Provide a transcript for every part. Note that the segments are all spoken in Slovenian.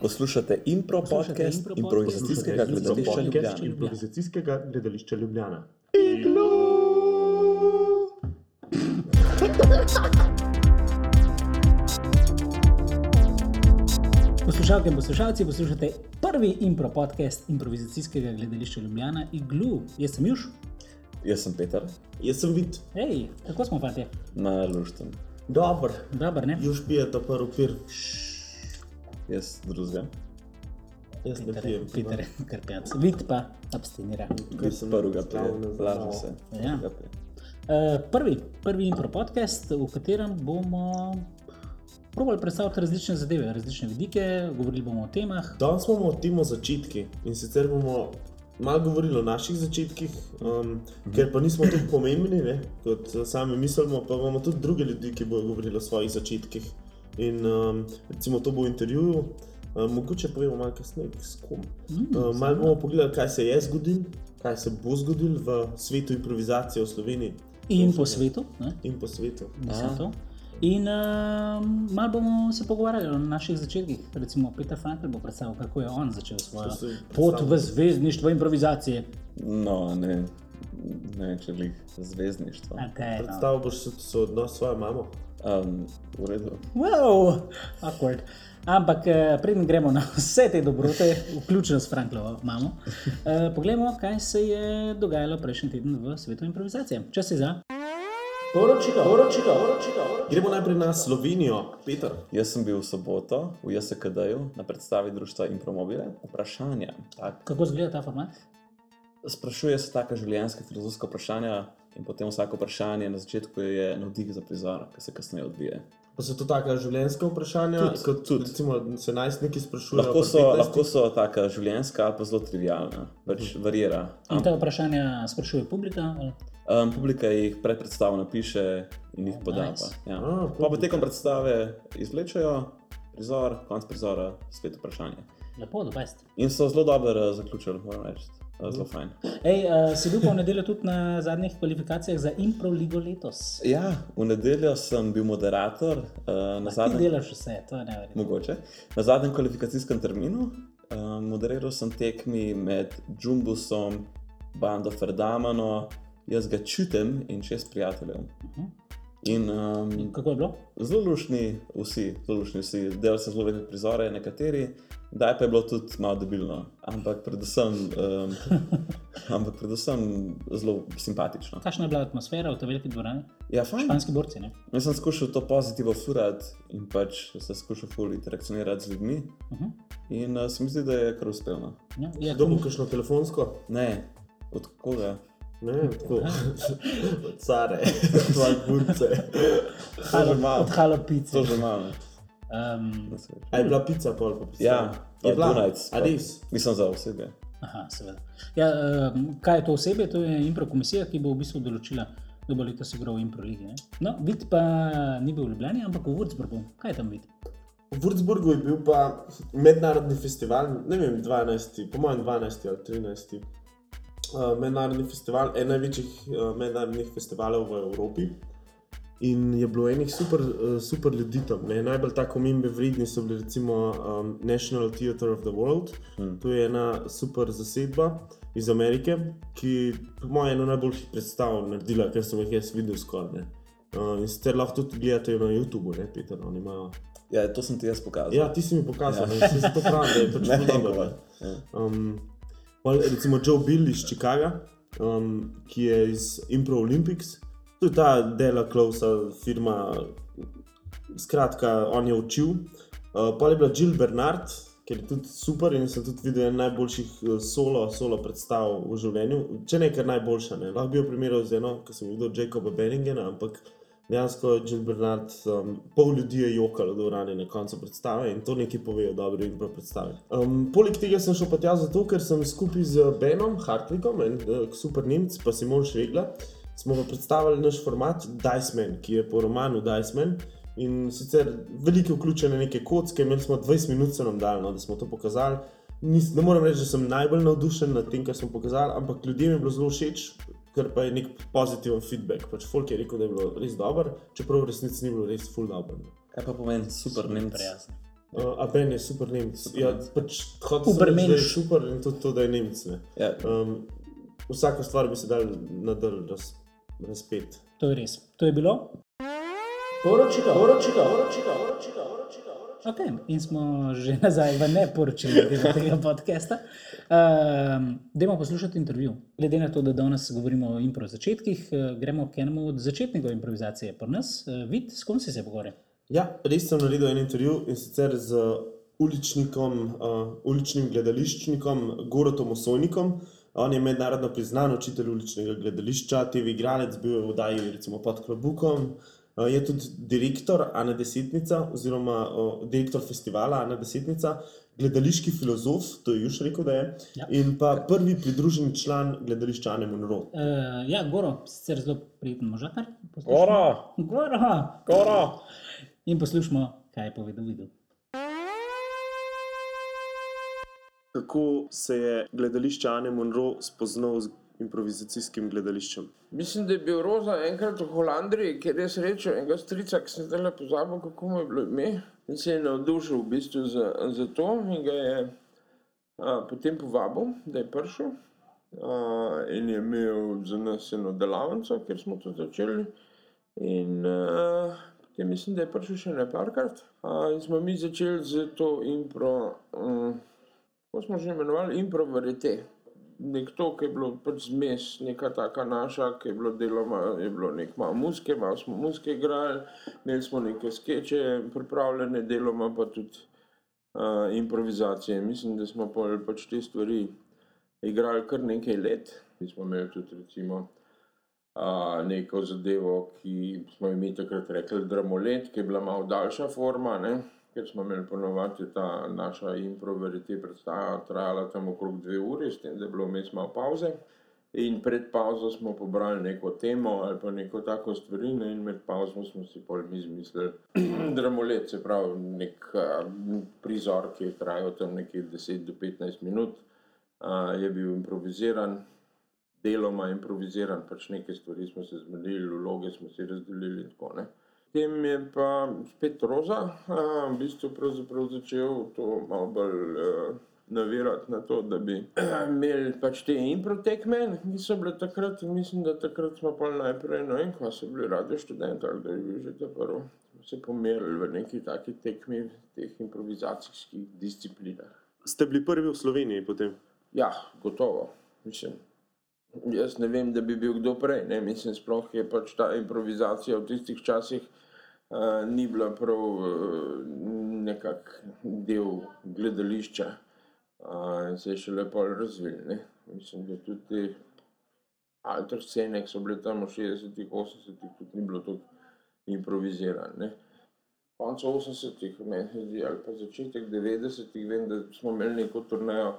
Poslušate impro podcast impro podcast, improvizacijskega gledališča. Ljubljana. improvizacijskega gledališča Ljubljana. Poslušalke in poslušalci, poslušate prvi impro podcast improvizacijskega gledališča Ljubljana, Iglu. Jaz sem Juž. Jaz sem Peter, Jaz sem vid, Hej, kako smo fati? na Luštem. dober, Dobro, ne? juž pije ta prvi pir, Jaz drugega. jaz ne pijem. Peter, krpjac. Vid pa abstinira. Ker sem Prvega pije, zaznal. laže se. Ja. Uh, prvi, prvi impro podcast, v katerem bomo probali predstaviti različne zadeve, različne vidike, govorili bomo o temah. Danes bomo o tem o začetkih in sicer bomo malo govorili o naših začetkih, um, ker pa nismo tako pomembni, ne, kot eh, sami mislimo, pa imamo tudi druge ljudi, ki bodo govorili o svojih začetkih. In um, recimo to bo v intervjuju, um, mogoče povemo malo kasneje, s kom. Mm, Uh, malo bomo pogledali, kaj se je zgodilo, kaj se bo zgodilo v svetu improvizacije v Sloveniji In po svetu, ne? in po svetu. Mislim to. In uh, malo bomo se pogovarjali o naših začetkih. Recimo Peter Frankl bo predstavil, kako je on začel svojo pot v zvezdništvo improvizacije. No, ne, ne če lih zvezdništvo. Okay, no. Predstavil boš se so odnos s svojo mamo. Um, v redu. Wow, awkward. Ampak eh, preden gremo na vse te dobrote, vključno s Franklovo mamo, eh, poglejmo, kaj se je dogajalo prejšnji teden v svetu improvizacije. Čas je za. Poročilo, poročilo, poročilo. Gremo najprej na Slovenijo, Peter. Jaz sem bil v soboto v JSKD-ju na predstavi društva Impromobile. Vprašanja. Tak, Kako izgleda ta format? Sprašuje se taka življenjska filozofska vprašanja in potem vsako vprašanje na začetku je navdih za prizor, ki se kasneje odvije. Pa so to taka življenjska vprašanja, Tudi, kot tudi. recimo se najstniki sprašujejo. Lahko so, 15. lahko so taka življenjska ali pa zelo trivialna, pač varira. In ta vprašanja sprašuje publika? ali- Um, publika jih pred predstavo napiše in jih poda. Nice. Pa, ja. A, pa, pa publika. tekom predstave izvlečejo prizor, konc prizora, spet vprašanje. Lepo, da best. In so zelo dobro uh, zaključili, moram reči. Uh, zelo fajn. Ej, uh, si bil pa v nedeljo tudi na zadnjih kvalifikacijah za Impro Ligo letos. Ja, v nedeljo sem bil moderator uh, na zadnjem. delaš vse, to je neverjetno. Mogoče. Na zadnjem kvalifikacijskem terminu um, moderiral sem tekmi med Jumbusom, Bando Ferdamano, jaz ga čutim in šest prijateljev. Mhm. In um, Kako je bilo? zelo lušni, vsi, zelo lušni vsi, delali so zelo lepe prizore, nekateri, da pa je bilo tudi malo debilno, ampak predvsem, um, ampak predvsem zelo simpatično. Kakšna je bila atmosfera v tej veliki dvorani? Ja, fajn. Španski borci, ne? Jaz sem skušal to pozitivno furati in pač se skušal ful interakcionirati z ljudmi. Uh -huh. In uh, se mi zdi, da je kar uspelo. ja, je, Kdo bo kakšno telefonsko? Ne, od koga? Ne, tako. Care, tvoje burce. To že malo. Od Halo Pice. To že malo. Um, A je bila pica pol po pici? Ja, je bila. Dunajc. A res? Mislim za osebe. aha, seveda. Ja, um, kaj je to osebe? To je impro komisija, ki bo v bistvu določila, kdo bo letos igral v impro ligi. Ne? No, vid pa ni bil v Ljubljani, ampak v Würzburgu. Kaj je tam vid? V Würzburgu je bil pa mednarodni festival, ne vem, 12, po mojem 12 ali 13. Uh, mednarodni festival, en največjih uh, mednarodnih festivalov v Evropi. In je bilo enih super, uh, super ljudi tam. Ne? Najbolj tako omembe vredni so bili recimo um, National Theatre of the World. Hmm. To je ena super zasedba iz Amerike, ki po mojem eno najboljših predstav naredila, kar sem jih jaz videl skoraj. ne. Uh, in sicer lahko tudi gledate na YouTubu, ne, Peter, oni imajo. Ja, to sem ti jaz pokazal. Ja, ti si mi pokazal, Ja. se to pravi, da je pač Ne zelo vem, dobro. kako. Ja. Um, recimo Joe Bill iz Chicaga, um, ki je iz Impro Olympics, je ta Dela Klausa firma, skratka, on je učil. Uh, pa je bila Jill Bernard, ki je tudi super in sem tudi videl en najboljših uh, solo, solo predstav v življenju. Če ne kar najboljša, ne. lahko bi jo primerjal z eno, ki sem videl Jacoba Benningena, ampak dejansko je Jill Bernard, um, pol ljudi je jokalo do rane na koncu predstave in to nekaj povejo dobro in prav predstave. Um, poleg tega sem šel pa tja zato, ker sem skupaj z Benom Hartwigom, en uh, super Nemc, pa Simon Šregla, smo pa predstavili naš format Diceman, ki je po romanu Diceman. In sicer velike vključene neke kocke, imeli smo 20 minut, se nam dal, no, da smo to pokazali. Nis, ne morem reči, da sem najbolj navdušen nad tem, kar smo pokazali, ampak ljudem je bilo zelo všeč, ker pa je nek pozitiven feedback. Pač folk je rekel, da je bilo res dobro, čeprav v resnici ni bilo res full dobro. Kaj pa pomeni super Nemc? Prijazno. Uh, a Ben je super Nemec. Ja, pač hotel sem reči, da je super in tudi to, da je Nemec. ne. Ja, Um, vsako stvar bi se dal nadal raz, razpet. To je res. To je bilo. Poročilo, poročilo, poročilo, poročilo, poročilo. Okay. In smo že nazaj v neporočilu tega podcasta. Um, Dajmo poslušati intervju. Glede na to, da danes govorimo o impro začetkih, eh, gremo k enemu od začetnikov improvizacije. Pri nas, uh, vid, s kom si se pogovarjal? Ja, res sem naredil en intervju in sicer z uličnikom, uh, uličnim gledališčnikom Gorotom Osojnikom. On je mednarodno priznan učitelj uličnega gledališča, TV igralec, bil je v oddaji recimo pod Klobukom. Uh, je tudi direktor Ana Desetnica, oziroma uh, direktor festivala Ana Desetnica, gledališki filozof, to je Juž rekel, da je, Ja. in pa prvi pridruženi član gledališča Ane Monroe. Uh, ja, Goro, sicer zelo prijeten možakar. Goro! Goro! Goro! In poslušamo, kaj je povedal videl. Kako se je gledališče Ane Monroe spoznal z improvizacijskim gledališčem? Mislim, da je bil Roza enkrat v Holandiji, kjer je srečal enega strica, ki sem zdaj pozabil, kako mu je bilo ime. In se je navdušil v bistvu za, za to in ga je a, potem povabil, da je prišel. A, in je imel za nas eno delavnico, kjer smo to začeli. In a, potem mislim, da je prišel še ne parkrat. In smo mi začeli z to impro, um, kako smo že imenovali, impro verite nekdo, ki je bilo pač zmes, neka taka naša, ki je bilo deloma, je bilo nek malo muske, malo smo muske igrali, imeli smo neke skeče pripravljene, deloma pa tudi uh, improvizacije. Mislim, da smo pol pač te stvari igrali kar nekaj let. Mi smo imeli tudi recimo uh, neko zadevo, ki smo jim takrat rekli dramolet, ki je bila malo daljša forma, ne? Ker smo imeli ponovadi ta naša improveriti predstava trajala tam okrog dve uri, s tem, da je bilo vmes malo pauze. In pred pauzo smo pobrali neko temo ali pa neko tako stvarino, in med pauzo smo si pol mi izmislili dramolet, se pravi nek a, prizor, ki je trajal tam nekje 10 do 15 minut, a, je bil improviziran, deloma improviziran, pač neke stvari smo se zmenili, vloge smo si razdelili in tako naprej. Potem je pa spet Roza, v bistvu pravzaprav začel to malo bolj uh, navirati na to, da bi imeli pač te improtekme, ki so bile takrat, in mislim, da takrat smo pa najprej, no in kva so bili radio študenti, ali da je bil že ta prvi, smo se pomerili v neki taki tekmi, teh improvizacijskih disciplinah. Ste bili prvi v Sloveniji potem? Ja, gotovo. Mislim, jaz ne vem, da bi bil kdo prej. Ne? Mislim, sploh je pač ta improvizacija v tistih časih uh, ni bila prav uh, nekak del gledališča uh, se je še lepo razvil. Ne? Mislim, da tudi te alter scene, ki so bile tam v 60-ih, 80-ih, tudi ni bilo tako improvizirano. Konec 80-ih, meni se zdi, ali pa začetek 90-ih, vem, da smo imeli neko turnejo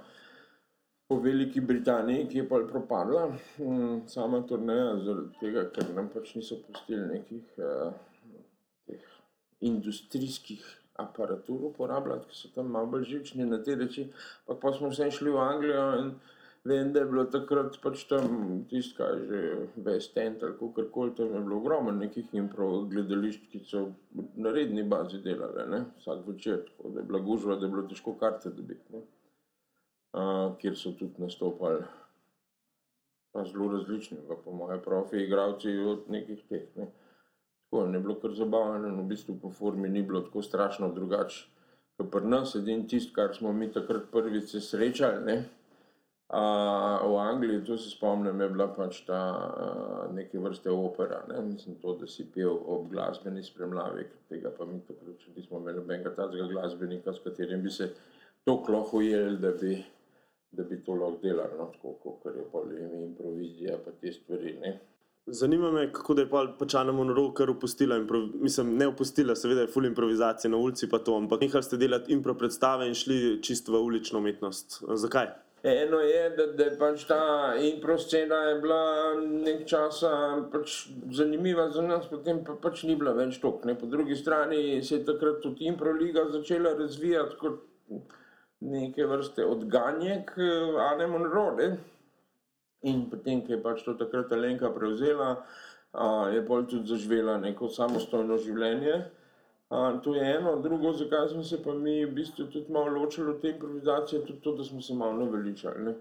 po Veliki Britaniji, ki je pa propadla. Mm, Sama turneja zaradi tega, ker nam pač niso pustili nekih teh industrijskih aparatur uporabljati, ki so tam malo bolj živčni na te reči. Pa, pa smo vse šli v Anglijo in vem, da je bilo takrat pač tam tisto, kaj že West End ali kako koli, tam je bilo ogromno nekih improv gledališč, ki so na redni bazi delali, ne? vsak večer, tako da je bila gužva, da je bilo težko karte dobiti. Ne? Kjer so tudi nastopali pa zelo različni, pa po mojem profi, igravci od nekih teh. Ne. Tako je bilo kar zabavno, in v bistvu po formi ni bilo tako strašno drugače. Kot pri nas, edin tisto, kar smo mi takrat prvič se srečali, ne, a, v Angliji, to se spomnim, je bila pač ta a, neke vrste opera. Ne. Mislim, to, da si pel ob glasbeni spremljavi, ker tega pa mi takrat še nismo imeli nobenega takega glasbenika, s katerim bi se tako lahko ujeli, da bi da bi to lahko delali, no, tako kot je pa improvizija, pa te stvari. Ne. Zanima me, kako da je pa Pačana Monroe kar opustila, mislim, ne opustila, seveda je full improvizacija na ulici, pa to, ampak nehali ste delati impro predstave in šli čisto v ulično umetnost. Zakaj? Eno je, da, da je pač ta impro scena je bila nekaj časa pač zanimiva za nas, potem pa pač ni bila več. Ne. Po drugi strani se je takrat tudi impro liga začela razvijati kot neke vrste odganjek eh, Ane Monroe. ne. In potem, ko je pač to takrat Alenka prevzela, je bolj tudi zaživela neko samostojno življenje. To je eno, drugo, zakaj smo se pa mi v bistvu tudi malo ločili od te improvizacije, tudi to, da smo se malo naveličali. Ne?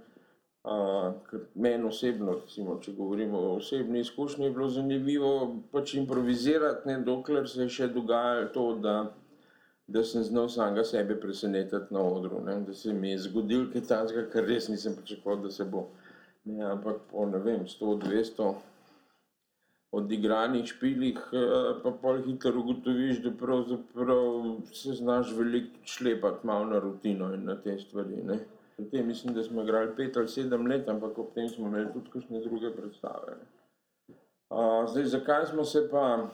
Uh, ker meni osebno, recimo, če govorimo o osebni izkušnji, je bilo zanimivo pač improvizirati, ne, dokler se je še dogajalo to, da, da sem znal samega sebe presenetiti na odru. Ne, da se mi je zgodil kaj takega, kar res nisem pričakoval, da se bo. Ne, ampak po ne vem, 100-200 odigranih špilih, eh, pa pol hitro ugotoviš, da pravzaprav se znaš veliko šlepati malo na rutino in na te stvari. Ne. Tem, mislim, da smo igrali pet ali sedem let, ampak ob tem smo imeli tudi kakšne druge predstave. Uh, zdaj, zakaj smo se pa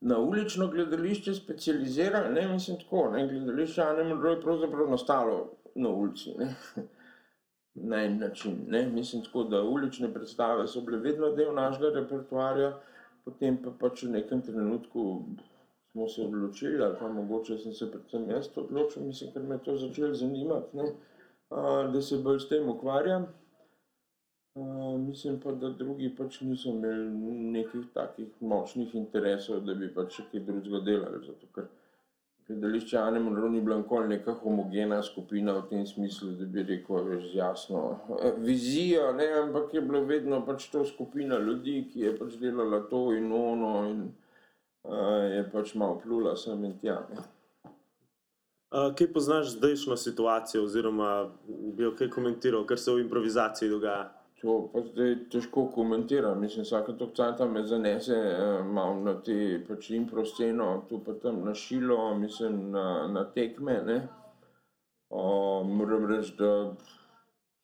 na ulično gledališče specializirali? Ne, mislim tako, ne, gledališče Anemro je pravzaprav nastalo na ulici. Ne. Na en način. Ne. Mislim tako, da ulične predstave so bile vedno del našega repertoarja, potem pa pač v nekem trenutku smo se odločili, ali pa mogoče sem se predvsem jaz odločil, mislim, ker me to začelo zanimati, ne, a, da se bolj s tem ukvarjam. Mislim pa, da drugi pač niso imeli nekih takih močnih interesov, da bi pač še kaj drugega delali. Zato, ker gledališče Ane Monro ni bila nikoli neka homogena skupina v tem smislu, da bi rekel, veš, z jasno vizijo, ne, ampak je bila vedno pač to skupina ljudi, ki je pač delala to in ono in je pač malo plula sem in tja. Ne. Uh, kaj poznaš zdajšnjo situacijo, oziroma bi jo kaj komentiral, kar se v improvizaciji dogaja? To pa zdaj težko komentiram. Mislim, vsake to cajt me zanese eh, malo na te pač impro sceno, tu pa tam na šilo, mislim na, na tekme. Ne. Uh, moram reči, da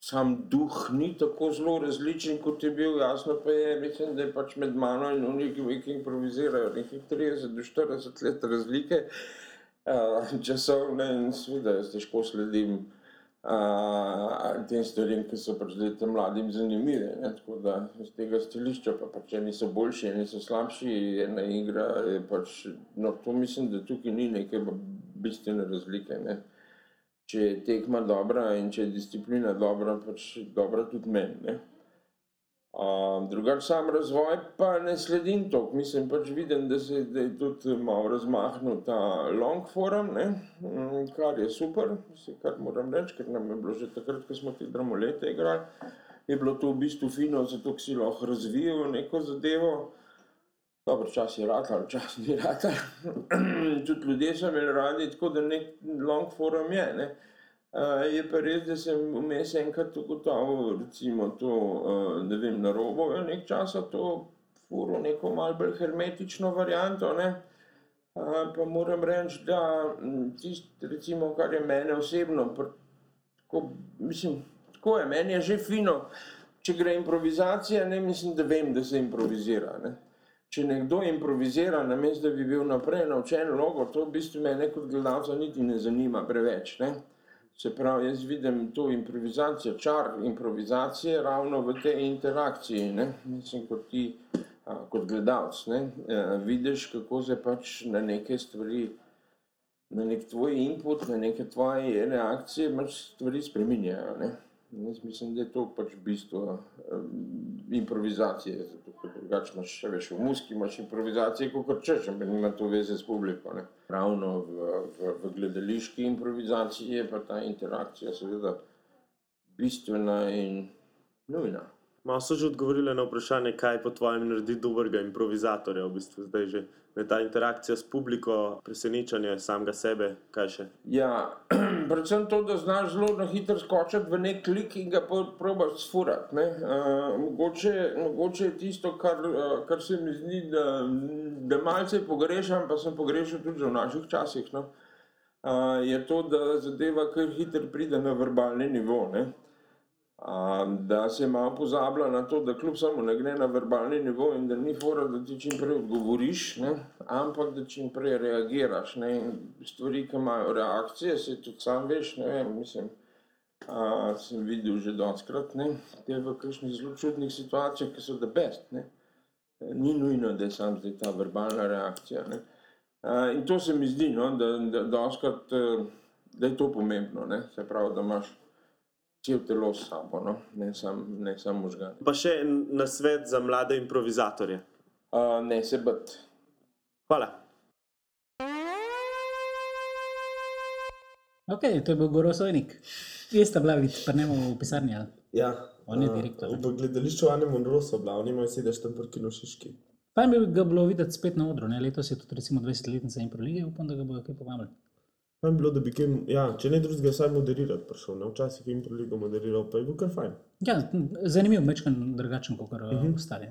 sam duh ni tako zelo različen, kot je bil. Jasno pa je, mislim, da je pač med mano in uniki, ki improvizirajo, nekih 30 do 40 let razlike, uh, časovne in seveda jaz težko sledim tem stvarem, ki so pač zdaj tem mladim zanimive. Ne? Tako da z tega stališča, pa pač eni so boljši, eni so slabši, ena igra je pač, no to mislim, da tukaj ni neke bistvene razlike. Ne? če je tekma dobra in če je disciplina dobra, pač dobra tudi meni. Uh, Drugač sam razvoj pa ne sledim toliko, mislim pač vidim, da se da je tudi malo razmahnil ta long forum, ne? Mm, kar je super, mislim, kar moram reči, ker nam je bilo že takrat, ko smo te dramolete igrali, je bilo to v bistvu fino, zato si lahko razvijal neko zadevo. Dobro, čas je ratal, čas ni ratal. Tudi ljudje so imeli radi, tako da nek long forum je. Ne? Uh, je pa res, da sem vmes enkrat ugotovil, recimo, to, uh, ne vem, na robu je nek čas to furo neko malo bolj hermetično varianto, ne? Uh, pa moram reči, da tisto, recimo, kar je mene osebno, tako, mislim, tako je, meni je že fino, če gre improvizacija, ne mislim, da vem, da se improvizira, ne? če nekdo improvizira, namesto da bi bil naprej naučen logo, to v bistvu me kot gledalca niti ne zanima preveč. Ne? Se pravi, jaz vidim to improvizacijo, čar improvizacije ravno v tej interakciji. Ne? Mislim, kot ti, a, kot gledalec, ne? E, vidiš, kako se pač na neke stvari, na nek tvoj input, na neke tvoje reakcije, pač stvari spreminjajo. Ne? Jaz mislim, da je to pač bistvo improvizacije. Zato, drugače imaš še več v muski, imaš improvizacije, kot češ, ampak nima to veze s publiko. Ne. Ravno v, v, v gledališki improvizaciji je pa ta interakcija seveda bistvena in nujna. Malo so že odgovorili na vprašanje, kaj po tvojem naredi dobrega improvizatorja, v bistvu zdaj že ne ta interakcija s publiko, presenečanje samega sebe, kaj še. Ja, predvsem to, da znaš zelo na hitro skočiti v nek klik in ga probaš sfurati. Uh, mogoče, mogoče je tisto, kar, uh, kar se mi zdi, da, da malce pogrešam, pa sem pogrešal tudi v naših časih. No? Uh, je to, da zadeva kar hitro pride na verbalni nivo. Ne? Da se malo pozablja na to, da kljub samo ne gre na verbalni nivo in da ni fora, da ti čim prej odgovoriš, ne, ampak da čim prej reagiraš. Ne, stvari, ki imajo reakcije, se tudi sam veš, ne vem, mislim, a, sem videl že doskrat, ne, te v kakšnih zelo čudnih situacijah, ki so the best, ne. Ni nujno, da je sam zdaj ta verbalna reakcija, ne. A, in to se mi zdi, no, da, da, doskrat, da je to pomembno, ne, se pravi, da imaš cel telo s sabo, no? ne samo sam možgane. Pa še na svet za mlade improvizatorje. Uh, ne se bat. Hvala. Ok, to je bil Gorosojnik. Jaz sta bila vič, pa ne bomo v pisarni. Ali? Ja. On je direktor. Uh, v gledališču Anne Monroe so bila, oni imajo sedež tam pri Kinošiški. Tam bi ga bilo videti spet na odru, ne? letos je tudi recimo 20-letnica in prolige, upam, da ga bodo kaj povabili. Fajn bi bilo, da bi kaj, ja, če ne drugega, vsaj moderirati prišel. Ne? Včasih je Improligo moderiral, pa je bil kar fajn. Ja, zanimiv, mečkan drugačen kot uh Mhm. -huh. ostali.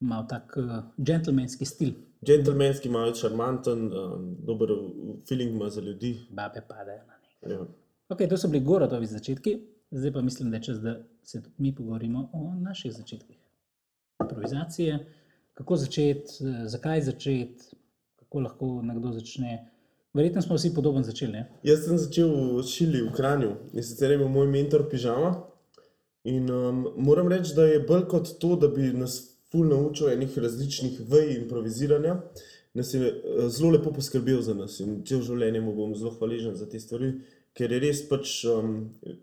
Mal tak uh, džentlmenski stil, Gentlemanski, malo šarmanten, um, dober feeling ima za ljudi. babe padejo na njega. Ja. Ok, to so bili Gorotovi začetki, zdaj pa mislim, da je čas, da se tudi mi pogovorimo o naših začetkih. Improvizacije, kako začeti, eh, zakaj začeti, kako lahko nekdo začne. Verjetno smo vsi podobno začeli. Ne? Jaz sem začel v Šili, v Kranju in sicer je moj mentor pižama. In um, moram reči, da je bolj kot to, da bi nas ful naučil enih različnih vej improviziranja, nas je eh, zelo lepo poskrbel za nas in cel življenje mu bom zelo hvaležen za te stvari, ker je res pač um,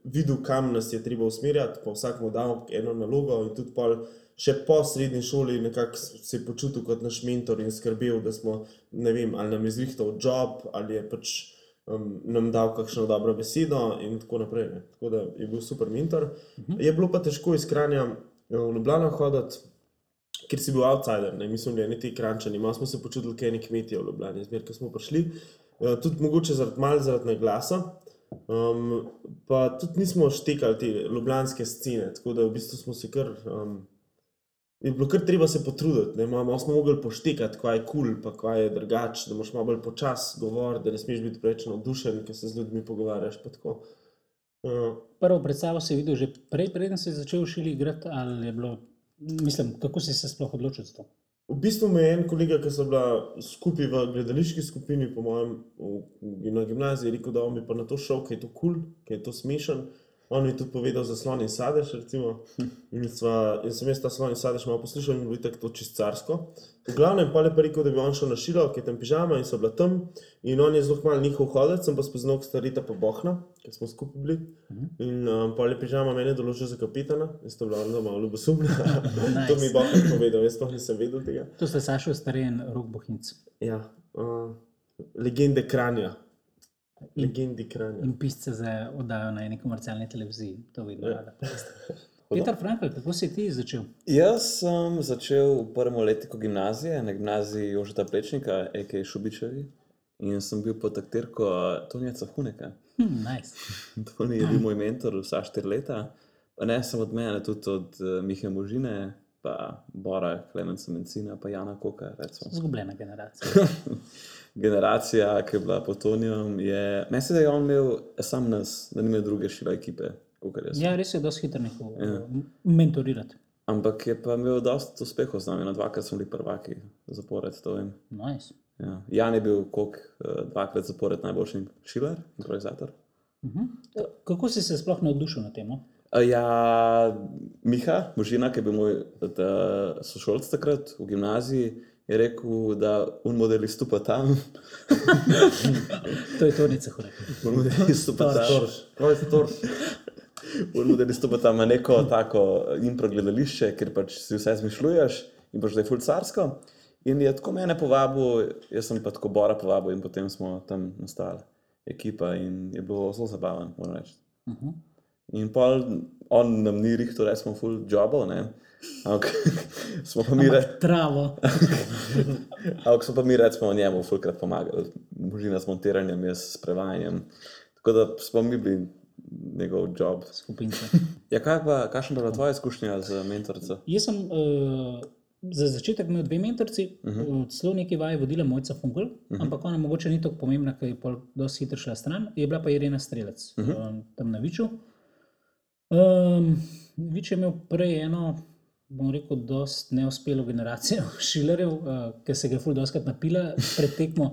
videl, kam nas je treba usmerjati, pa vsak mu dal eno nalogo in tudi pol. Še po srednji šoli nekako se je počutil kot naš mentor in skrbel, da smo, ne vem, ali nam je zrihtal job, ali je pač um, nam dal kakšno dobro besedo in tako naprej. Ne. Tako da je bil super mentor. Uh -huh. Je bilo pa težko iz Kranja eh, v Ljubljano hoditi, ker si bil outsider, ne mislim, da ne ti krančani. Malo smo se počutili, kot neki kmetje v Ljubljani, zmer, ko smo prišli. Uh, tudi mogoče zaradi malo zaradi naglasa. Um, pa tudi nismo štekali te ljubljanske scene, tako da v bistvu smo se kar. Um, Je bilo kar treba se potruditi, ne? malo smo mogli poštekati, kaj je kul, cool, pa kaj je drugače, da moš malo bolj počasi govoriti, da ne smeš biti preveč navdušen, ker se z ljudmi pogovarjaš. Uh, Prvo predstavo si videl že prej, preden si začel šili igrati, ali je bilo, mislim, kako si se sploh odločil za to? v bistvu me je en kolega, ki so bila skupaj v gledališki skupini, po mojem, v, na gimnaziji, rekel, da bi pa na to šel, ker je to kul, cool, ker je to smešen. On mi je tudi povedal za slon in sadež. Recimo. In, sva, in sem jaz ta slon in sadež malo poslušal in bil tako čist carsko. V glavnem pa je pa rekel, da bi on šel na šilo, ki je tam pižama in so bila tam. In on je zelo malo njihov hodec, sem pa spoznal starita pa bohna, ker smo skupaj bili. In um, pa je pižama mene določil za kapitana, in sta bila ona malo ljubosumna. nice. to mi je bohna povedal, jaz sploh nisem vedel tega. To ste Sašo Staren, Rok Bohinc Ja, uh, legende kranja. Legendi kranja. in pisce za oddajo na eni komercialni televiziji. To vidim Ja. Peter Frankl, kako si ti začel? Jaz sem začel v prvem letniku gimnazije, na gimnaziji Jožeta Plečnika, A.K. Šubičevi. In sem bil pod taktirko Tonija Huneka. Hm, nice. Toni je bil moj mentor vsa štiri leta. Pa ne samo od mene, tudi od uh, Mihe Možine, pa Bora, Klemenca Mencina, pa Jana Koka. Recimo. Zgubljena generacija. Generacija, ki je bila pod Tonijem, je. Meni se da je on imel sam nas, da ni imel druge šile ekipe. Ja, res je dosti hitro nehal Ja. ja. mentorirati. Ampak je pa imel dosta uspehov z nami, na dvakrat smo bili prvaki zapored. Nice. Ja. Jan je bil kok, dvakrat zapored najboljši šiler, improvizator. Uh -huh. Kako si se sploh navdušil na temo? A Ja, Miha, možina, ki je bil moj ta sošolc takrat v gimnaziji, je rekel, da un model izstopa tam, To je Tonica Hore. un model izstopa tam. Kaj je torž? Un model izstopa tam na neko tako impro gledališče, ker pač si vse zmišljuješ in pač da je fulcarsko. In je tako mene povabil, jaz sem pa tako Bora povabil in potem smo tam nastali ekipa in je bilo zelo zabaven, moram reči. Uh -huh. In pol on nam ni rekel, da smo full jobov, ne. Ampak smo pa mi, re, Travo. ampak smo pa mi recimo njemu fulkrat pomagali, možina s montiranjem, jaz s prevajanjem. Tako da smo mi bili njegov job. Skupinca. Ja, kaj kakšna je bila tvoja izkušnja z mentorico? Jaz sem uh, za začetek imel dve mentorici, uh -huh. celo nekaj vaj vodila Mojca Fungel, uh -huh. ampak ona mogoče ni tako pomembna, ker je pol dosti hitro šla stran. Je bila pa Irena Strelec uh -huh. um, tam na Viču. Um, Vič je imel prej eno, bom rekel, dosti neuspelo generacijo šilerjev, uh, ki se ga je ful doskrat napila pred tekmo.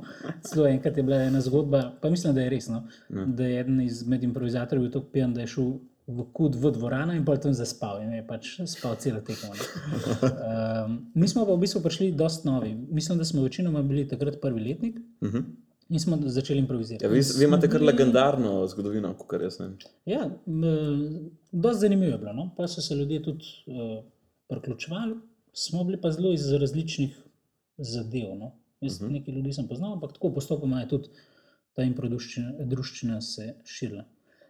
Celo enkrat je bila ena zgodba, pa mislim, da je resno, ja. da je eden izmed improvizatorjev bil tako pijan, da je šel v kud v dvorano in pa tam zaspal in je pač spal celo tekmo. ne. Um, mi smo pa v bistvu prišli dosti novi. Mislim, da smo večinoma bili takrat prvi letnik Uh -huh. In smo začeli improvizirati. ja, vi, vi imate kar legendarno zgodovino, kot jaz ne vem. Ja, dosti zanimivo je bilo. No? Pa so se ljudje tudi uh, priključevali, smo bili pa zelo iz različnih zadev. No? Jaz uh -huh. nekaj ljudi sem poznal, ampak tako postopoma je tudi ta impro-druščina druščina se širila.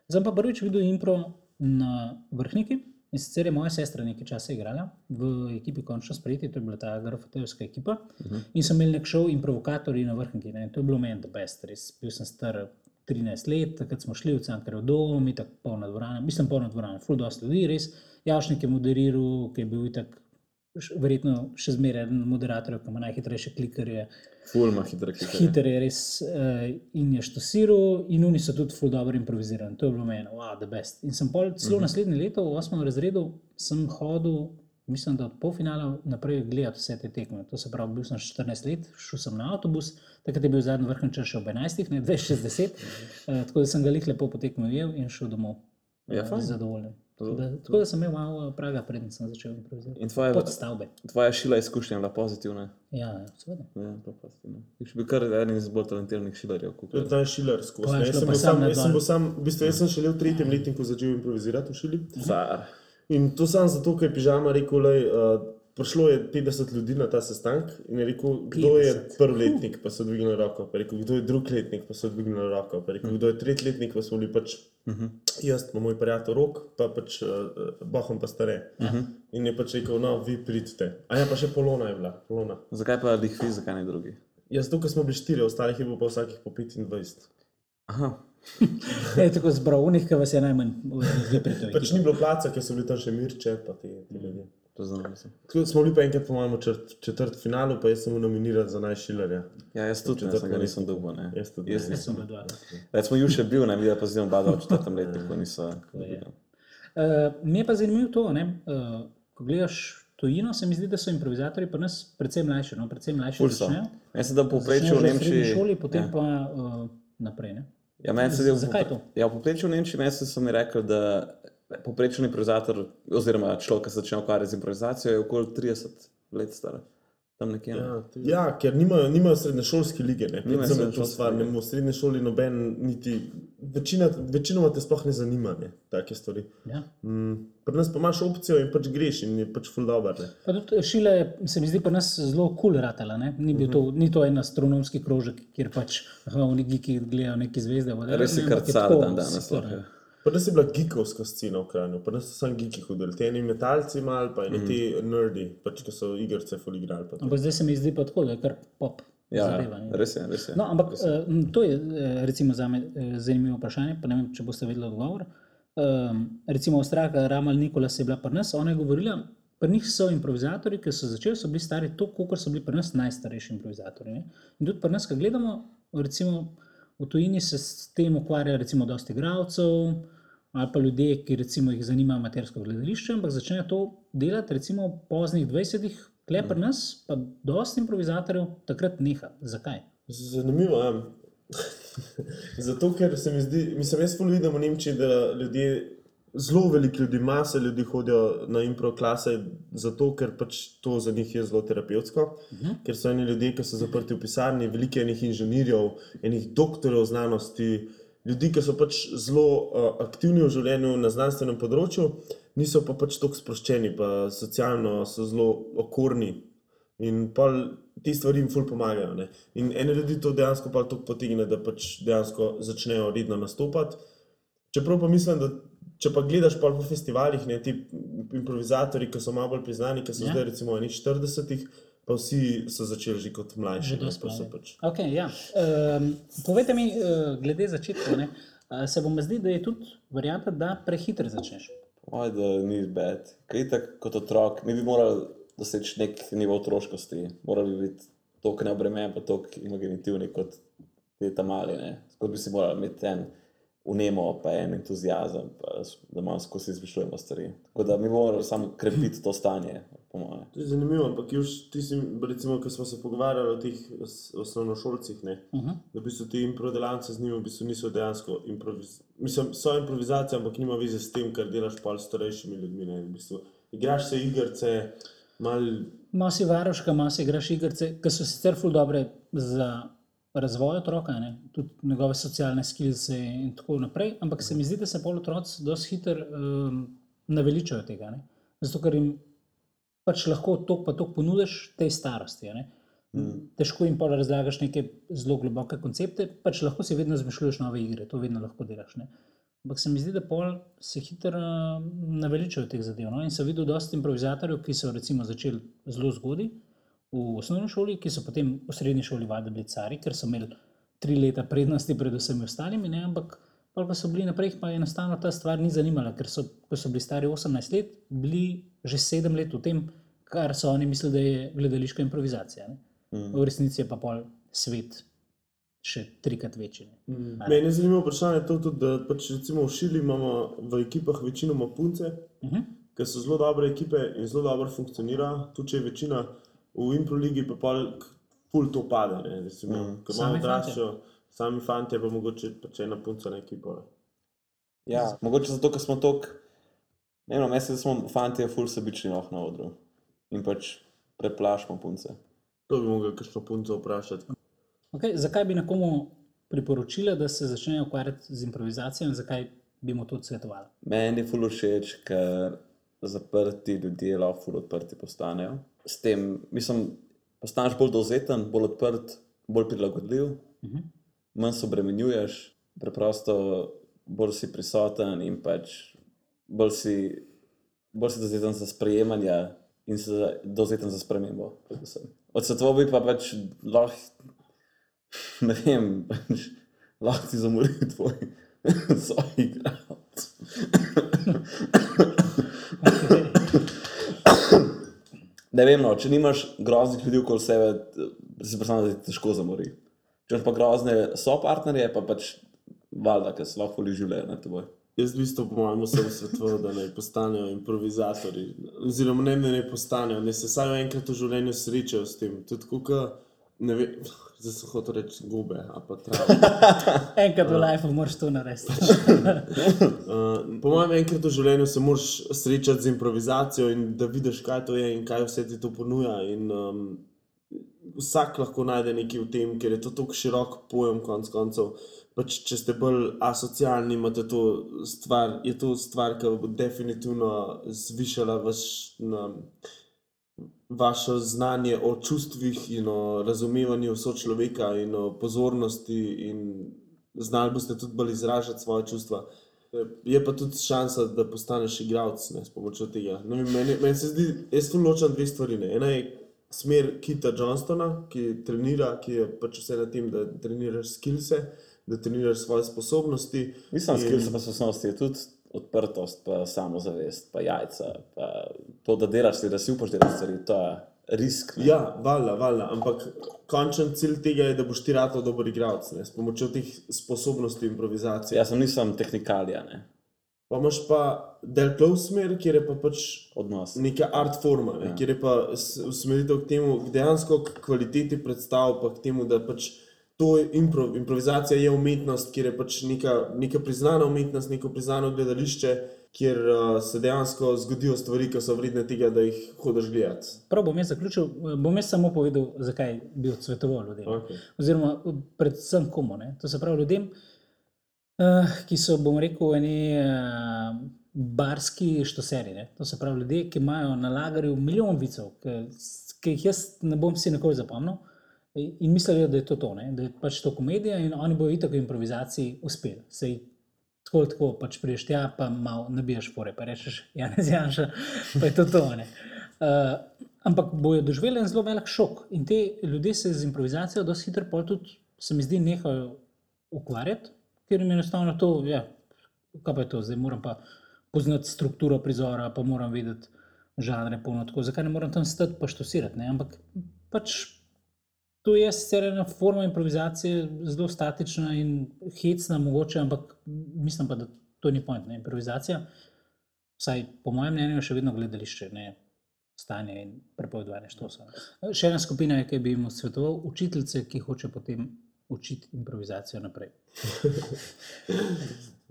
Zdaj pa prvič videl impro na vrhniki. In sicer je moja sestra nekaj časa igrala v ekipi Končno sprejeti, to je bila ta grafotejska ekipa. Uh -huh. In so imeli nek šov in provokatorji na vrhniki. Ne? In to je bilo meni, da best, res. Bil sem star 13 let, takrat smo šli v Cankarjev dom, in tako polna dvorana, mislim, polna dvorana, full dosti ljudi, res. Javšnik je moderiral, ki je bil itak, verjetno še zmeraj eden od moderatorjev, ki ima najhitrejše klikerje. Fulma hitra kika. Hiter je res uh, in je štosiral, in oni so tudi ful dobro improvizirani. To je bilo meni, wow, the best. In sem pol celo Mhm. naslednje leto, v osmem razredu, sem hodil, mislim, da od polfinala naprej gledati vse te tekme. To se pravi, bil sem 14 let, šel sem na avtobus, takrat je bil zadnji vrhunček čas še ob 11, ne 260, uh, tako da sem ga lepo potekmo ujel in šel domov. Ja, eh, fajn. zadovoljen. To- Tako da, tako da sem imel malo eh, praga, preden sem začel improvizirati. In tvoja, Pod stavbe. tvoja šila izkušnja je bila pozitivna. Ja, ja, seveda. Ja, to pozitivno. Ti si bil kar eden iz bolj talentiranih šilarjev. Je ta šiler skozi. Pa je ne. šlo Jaz sem pa bil sam jaz sem bil sam, v bistvu jaz sem šele v tretjem letniku začel improvizirati v šili. Car. In to sam zato, ker je pižama rekel, lej, uh, prišlo je 50 ljudi na ta sestanek in je rekel, kdo je 50? prvi letnik, pa so dvignili roko, pa je rekel, kdo je drugi letnik, pa so dvignili roko, pa je rekel, kdo je tretji letnik, pa smo bili pač jaz, pa moj prijatelj rok, pa pač uh, bohom pa stare. In je pač rekel, no, vi pridite. A ja, pa še polona je bila, polona. Zakaj pa lih vi, zakaj ne drugi? Jaz, ker smo bili štiri, ostalih je bilo pa vsakih po 25. Aha, Je tako zbral, unih, ki vas je najmanj. Pač ni bilo placa, ker so bili tam še mirče, pa ti, ti ljudje. Smo bili pa enkrat, po mojem, četrt, četrt finalu, pa jaz sem nominiran za najšilerja. Ja, jaz tudi, ne, sem ga nisem dobil. Ne. Jaz tudi Jaz ne. nisem. Sem bil dva. Recimo, ju še bil, ne videl pa zdaj oba dva v četrtem letniku, niso. Uh, mi je pa zanimivo to, ne, uh, ko gledaš tujino, se mi zdi, da so improvizatori pri nas precej mlajši. No, precej mlajši začnejo. Jaz sem da v povprečju v Nemčiji. šoli, potem ja. pa uh, naprej. Ne? Ja, meni se zdi, v Zakaj to? Ja, v povprečju v Nemčiji meni so mi rekli, da povprečni improvizator, oziroma človek, ki se začne ukvarjati z improvizacijo, je okoli 30 let star. Tam nekje. ne. Ja, ja, ker nimajo, nimajo srednješolske lige. Predvsem je to stvar. Ne, v srednji šoli noben, niti večina, večinoma te sploh ne zanima, ne, take stvari. Ja. Mm, pri nas pa imaš opcijo in pač greš in je pač full dobro. ne. Pa tudi Šila je, se mi zdi, pri nas zelo kul cool ratala. Ne? Ni, bil to, ni to en astronomski krožek, kjer pač aha, oni geeki gledajo neke zvezde. Res je kar car dan danes. lahko. Nas je bila geekovska scena v Kranju, nas so samo geeki hodili, te eni metalci mal, pa eni ti nerdi, pač ki so igrice full igrali. pa to. Ampak zdaj se mi zdi pa tako, da je kar pop. Ja, zadeva, res je, res je. No, ampak uh, to je eh, recimo za me eh, zanimivo vprašanje, pa ne vem, če boste vedeli odgovor. Um, recimo Avstralka Ramal Nikolas je bila pri nas, ona je govorila, pri njih so improvizatori, ki so začeli, so bili stari toliko, kot so bili pri nas najstarejši improvizatori. Ne? In tudi pri nas, ko gledamo, recimo v tujini se s tem ukvarja recimo dosti igralcev. Ali pa ljudje, ki recimo jih zanima amatersko gledališče, ampak začnejo to delati recimo v poznih 20-ih, kle pri nas, pa dosti improvizatorjev takrat neha. Zakaj? Zanimivo je. Zato, ker se mi zdi, mislim, jaz bolj vidim v Nemčiji, da ljudje, zelo veliko ljudi, mase ljudi hodijo na impro klase, zato ker pač to za njih je zelo terapevtsko. Uh -huh. Ker so eni ljudje, ki so zaprti v pisarni, veliko je enih inženirjev, enih doktorjev znanosti, ljudi, ki so pač zelo uh, aktivni v življenju na znanstvenem področju, niso pa pač tako sproščeni, pa socialno so zelo okorni. In pol te stvari jim ful pomagajo. Ne? In ene ljudi to dejansko pa tako potegne, da pač dejansko začnejo redno nastopati. Čeprav pa mislim, da če pa gledaš pol po festivalih, ne ti improvizatori, ki so malo bolj priznani, ki so Ja. zdaj recimo v enih 40-ih, pa vsi so začeli že kot mlajši. Že pa so pač. Okay, ja. um, povejte mi, uh, glede začetka, ne, uh, se vam zdi, da je tudi varianta, da prehitro začneš. Oj, da ni bed. Kaj tako kot otrok, mi bi morali doseči nek nivo otroškosti, morali bi biti tako neobremenjeni, pa tako imaginativni kot te tam mali. ne. Kot bi si morali imeti en unemo, pa en entuzijazem, pa, da malo skozi izmišljujemo stvari. Tako da mi bomo morali samo krepiti to stanje, po mojem. To je zanimivo, ampak už ti si, recimo, ko smo se pogovarjali o teh os- osnovnošolcih, ne, Uh -huh. da v bistvu ti improdelance z njimi v bistvu niso dejansko improvizacije. Mislim, so improvizacije, ampak nima veze s tem, kar delaš pa s starejšimi ljudmi. Ne, v bistvu. Igraš se igrice, mal Malo si varoška, malo si igraš igrice, ki so sicer ful dobre za razvoj otroka, ne? tudi njegove socialne skilse in tako naprej, ampak se mi zdi, da se pol otroci dosti hitro um, naveličajo tega. Ne? Zato, ker jim pač lahko to pa to ponudiš tej starosti. Ne? težko jim pa razlagaš neke zelo globoke koncepte, pač lahko si vedno izmišljuješ nove igre, to vedno lahko delaš. Ne? Ampak se mi zdi, da pol se hitro uh, naveličajo teh zadev. No? In sem videl dosta improvizatorjev, ki so recimo začeli zelo zgodaj v osnovni šoli, ki so potem v srednji šoli vadili bili cari, ker so imeli tri leta prednosti pred vsemi ostalimi, ne? ampak pol pa so bili naprej, pa enostavno ta stvar ni zanimala, ker so, ko so bili stari 18 let, bili že sedem let v tem, kar so oni mislili, da je gledališka improvizacija. Ne? V resnici je pa pol svet še trikrat večji. ne. Meni je zanimivo vprašanje to, tudi, da pač recimo v Šili imamo v ekipah večinoma punce, Uh -huh. ki so zelo dobre ekipe in zelo dobro funkcionirajo. Tudi če je večina v Improligi, pa pol ful to pade. Ne, recimo, mm. Ko Sami imamo fantje. odraščajo, sami fanti, pa mogoče pač ena punca na ekipo. Ne. Ja, mogoče zato, ker smo tako, ne vem, mislim, da smo fanti ful sebični noh na odru in pač preplašmo punce. To bi mogli kakšno punco vprašati. Okay, zakaj bi nekomu priporočila, da se začne ukvarjati z improvizacijo in zakaj bi mu to svetovala? Meni je ful všeč, ker zaprti ljudje lahko ful odprti postanejo. S tem, mislim, postaneš bolj dovzeten, bolj odprt, bolj prilagodljiv, uh Mhm. -huh. manj se obremenjuješ, preprosto bolj si prisoten in pač bolj si, bolj si dovzeten za sprejemanje in si za- dovzeten za spremembo. predvsem. Odsvetoval bi pa pač lahko, ne vem, pač, lahko ti zamori tvoj soigralec. Ne vem, no, če nimaš groznih ljudi okoli sebe, si predstavljam, da ti težko zamori. Če imaš pa grozne sopartnerje, pa pač valjda, ker se lahko voli življenje na teboj. Jaz v bistvu, po mojem, vsem svetoval, da naj postanejo improvizatori. Oziroma, ne, da ne postanejo, da se vsaj enkrat v življenju srečajo s tem. Tudi, ko, ka, ne vem, zdaj sem hotel reči gube. Enkrat v lifeu moraš to narediti. Uh, po mojem, enkrat v življenju se moraš srečati z improvizacijo in da vidiš, kaj to je in kaj vse ti to ponuja. In, um, vsak lahko najde nekaj v tem, ker je to tako širok pojem, konc koncev. Pač, če ste bolj asocialni, imate to stvar, je to stvar, ki bo definitivno zvišala vaš, na, vaše znanje o čustvih in o razumevanju sočloveka in o pozornosti, in znali boste tudi bolj izražati svoje čustva. Je pa tudi šansa, da postaneš igralec ne, s pomočjo tega. Ne vem, Meni, meni se zdi, jaz tu ločam dve stvari. Ne. Ena je smer Kita Johnstona, ki trenira, ki je pač vse na tem, da treniraš skillse, da treniraš svoje sposobnosti. Mislim, In- skills pa sposobnosti je tudi odprtost, pa samozavest, pa jajca, pa to, da delaš, stvari, da si upaš delati stvari, to je risk. ne. Ja, valjda, valjda, ampak končen cilj tega je, da boš ti rado dober igralec s pomočjo teh sposobnosti improvizacije. Jaz sem nisem tehnikalija, ne, Pa imaš pa del close smer, kjer je pa pač odnos. neka art forma, ne, ja. kjer je pa usmeritev k temu, k dejansko k kvaliteti predstav, pa k temu, da pač to je improv, improvizacija je umetnost, kjer je pač neka, neka priznana umetnost, neko priznano gledališče, kjer uh, se dejansko zgodijo stvari, ki so vredne tega, da jih hodiš gledati. Prav bom jaz zaključil, bom jaz samo povedal, zakaj bi odsvetoval ljudem. Okay. Oziroma, predvsem komu. Ne? To se pravi ljudem, uh, ki so, bom rekel, eni uh, barski štoseri. Ne? To se pravi ljudje, ki imajo na lagerju milijon vicev, ki, ki jih jaz ne bom si nikoli zapomnil. In mislijo, da je to to, ne? da je pač to komedija, in oni bojo itak v improvizaciji uspeli. Sej tako ali tako pač priješ tja, pa malo nabiješ fore, pa rečeš, ja, ne zjanša, pa je to to. ne. Uh, ampak bojo doživeli en zelo velik šok. In te ljudje se z improvizacijo dosti hitro pol tudi, se mi zdi, nehajo ukvarjati, ker jim je enostavno to, ja, kaj pa je to, zdaj moram pa poznati strukturo prizora, pa moram vedeti žanre, polno tako, zakaj ne moram tam stati pa štosirati. Ne? Ampak pač to je sicer ena forma improvizacije, zelo statična in hecna, mogoče, ampak mislim pa, da to ni point. Ne? Improvizacija, vsaj po mojem mnenju, je še vedno gledališče. Ne? Stanje in prepovedovanje štosa. Še ena skupina je, ki bi jim svetoval, učiteljice, ki hoče potem učiti improvizacijo naprej.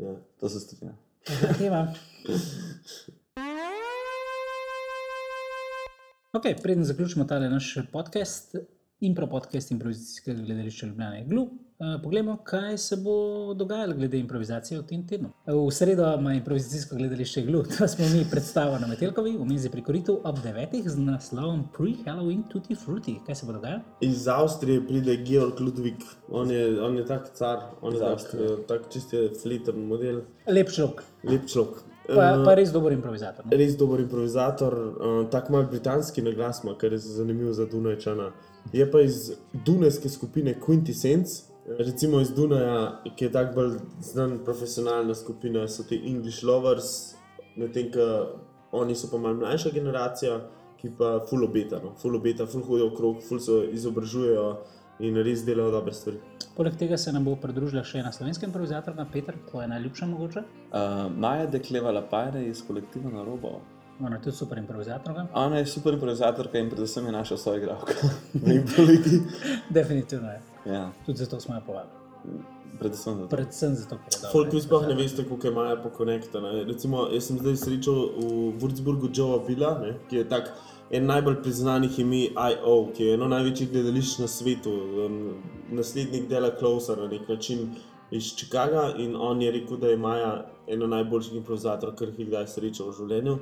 Ja. To se strinjam. Zahteva. Ok, preden zaključimo ta naš podcast, impro podcast improvizacijskega gledališča Ljubljana je glu. Uh, poglejmo, kaj se bo dogajalo glede improvizacije v tem tednu. V sredo ima improvizacijsko gledališče Glu, to smo mi predstavili na Metelkovi, v mizi pri Koritu ob 9. z naslovom Pre-Halloween Tutti Frutti. Kaj se bo dogajalo? Iz Avstrije pride Georg Ludwig, on je, on je tak car, on je Iz tak, eh, tak čiste fleten model, Lep človek, lep človek. pa, Eh, pa res dober improvizator. No? Res dober improvizator, uh, tako malo britanski naglas ima, kar je zanimivo za Dunajčana. Je pa iz dunajske skupine Quintessence, recimo iz Dunaja, ki je tako bolj znan profesionalna skupina, so ti English Lovers, medtem ko oni so pa malo mlajša generacija, ki pa full obeta, no, full obeta, full hodijo okrog, full se izobražujejo in res delajo dobre stvari. Poleg tega se nam bo pridružila še ena slovenska improvizatorka, Peter, tvoja najljubša mogoče. Uh, Maja Dekleva Lapajne iz kolektiva na robo. Ona je tudi super improvizatorka. Ona je super improvizatorka in predvsem je naša soigralka v improligi. Definitivno je. Ja, Tudi zato smo jo povabili. predvsem zato. Predvsem zato, je. Folk, vi sploh ne veste, kako je Maja pokonektana. Recimo, jaz sem zdaj srečal v Würzburgu Joea Billa, ne, ki je tak en najbolj priznanih imi I.O., ki je eno največjih gledališč na svetu, um, naslednik Dela Klausa na nek način iz Chicaga in on je rekel, da je Maja ena najboljših improvizatorjev, kar jih je kdaj srečal v življenju.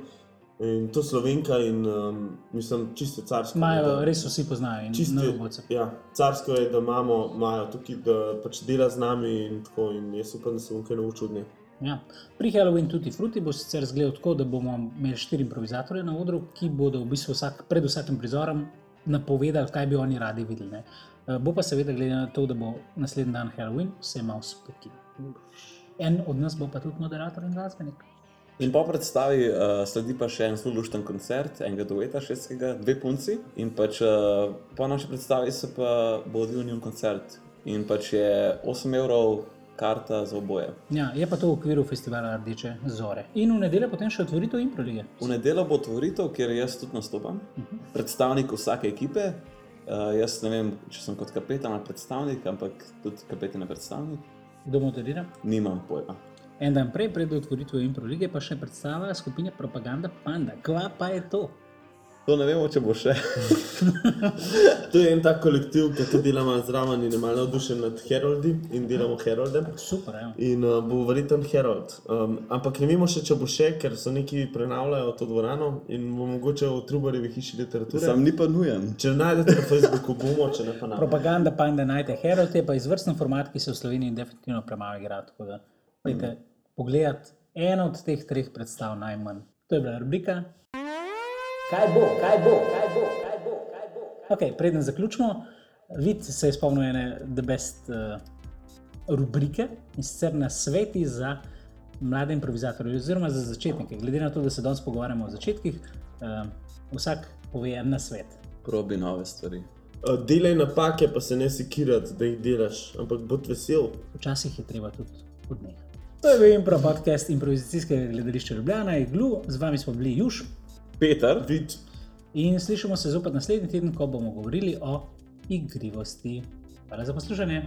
In to slovenka in um, mislim, čisto carsko. Majo da- res vsi poznajo Čisto roboce. Ja, carsko je, da imamo Majo tukaj, da pač dela z nami in tako. In jaz upam, da se bom kaj naučil od nje. Ja. Pri Halloween Tutti Frutti bo sicer izgledal tako, da bomo imeli štiri improvizatorje na odru, ki bodo v bistvu vsak, pred vsakim prizorom napovedali, kaj bi oni radi videli. Ne. Eh, Bo pa seveda glede na to, da bo naslednji dan Halloween, vse malo spoki. En od nas bo pa tudi moderator in glasbenik. In po predstavi uh, sledi pa še en zelo lušten koncert, enega dueta šestega, dve punci. In pač uh, po naši predstavi se pa bo odvil njun koncert. In pač je 8 evrov karta za oboje. Ja, je pa to v okviru festivala Rdeče Zore. In v nedeljo potem še otvoritev Improlige. V nedeljo bo otvoritev, kjer jaz tudi nastopam, predstavnik vsake ekipe. Uh, jaz ne vem, če sem kot kapetan ali predstavnik, ampak tudi kapetan je predstavnik. Kdo moderira? Nimam pojma. En dan prej, pred otvoritvijo Improlige, pa še predstava skupine Propaganda Panda. Kva pa je to? To ne vemo, če bo še. To je en tak kolektiv, ki tudi delamo zraven in je malo navdušen nad Heroldi in delamo Herolde. Super, ja. In uh, bo verjeten Herold. Um, ampak ne vemo še, če bo še, ker so neki prenavljajo to dvorano in bo mogoče v Trubarjevi hiši literature. Sam ni pa nujen. Če najdete na Facebooku, bomo, če ne pa ne. Propaganda Panda najte Herald je pa izvrsten format, ki se v Sloveniji definitivno premalo igra. Tako da, pejte pogledati eno od teh treh predstav najmanj. To je bila rubrika. Kaj bo, kaj bo, kaj bo, kaj bo, kaj bo. Okay, preden zaključimo, vid se je spomnil ene The Best uh, rubrike in sicer na sveti za mlade improvizatorje, oziroma za začetnike. Glede na to, da se danes pogovarjamo o začetkih, uh, vsak pove en na svet. Probi nove stvari. Uh, delaj napake, pa se ne sekirati, da jih delaš, ampak bod vesel. Včasih je treba tudi odnehati. To je bil impro podcast improvizacijskega gledališča Ljubljana, Iglu, z vami smo bili Juž Peter, Vid, in slišimo se zopet naslednji teden, ko bomo govorili o igrivosti. Hvala za poslušanje.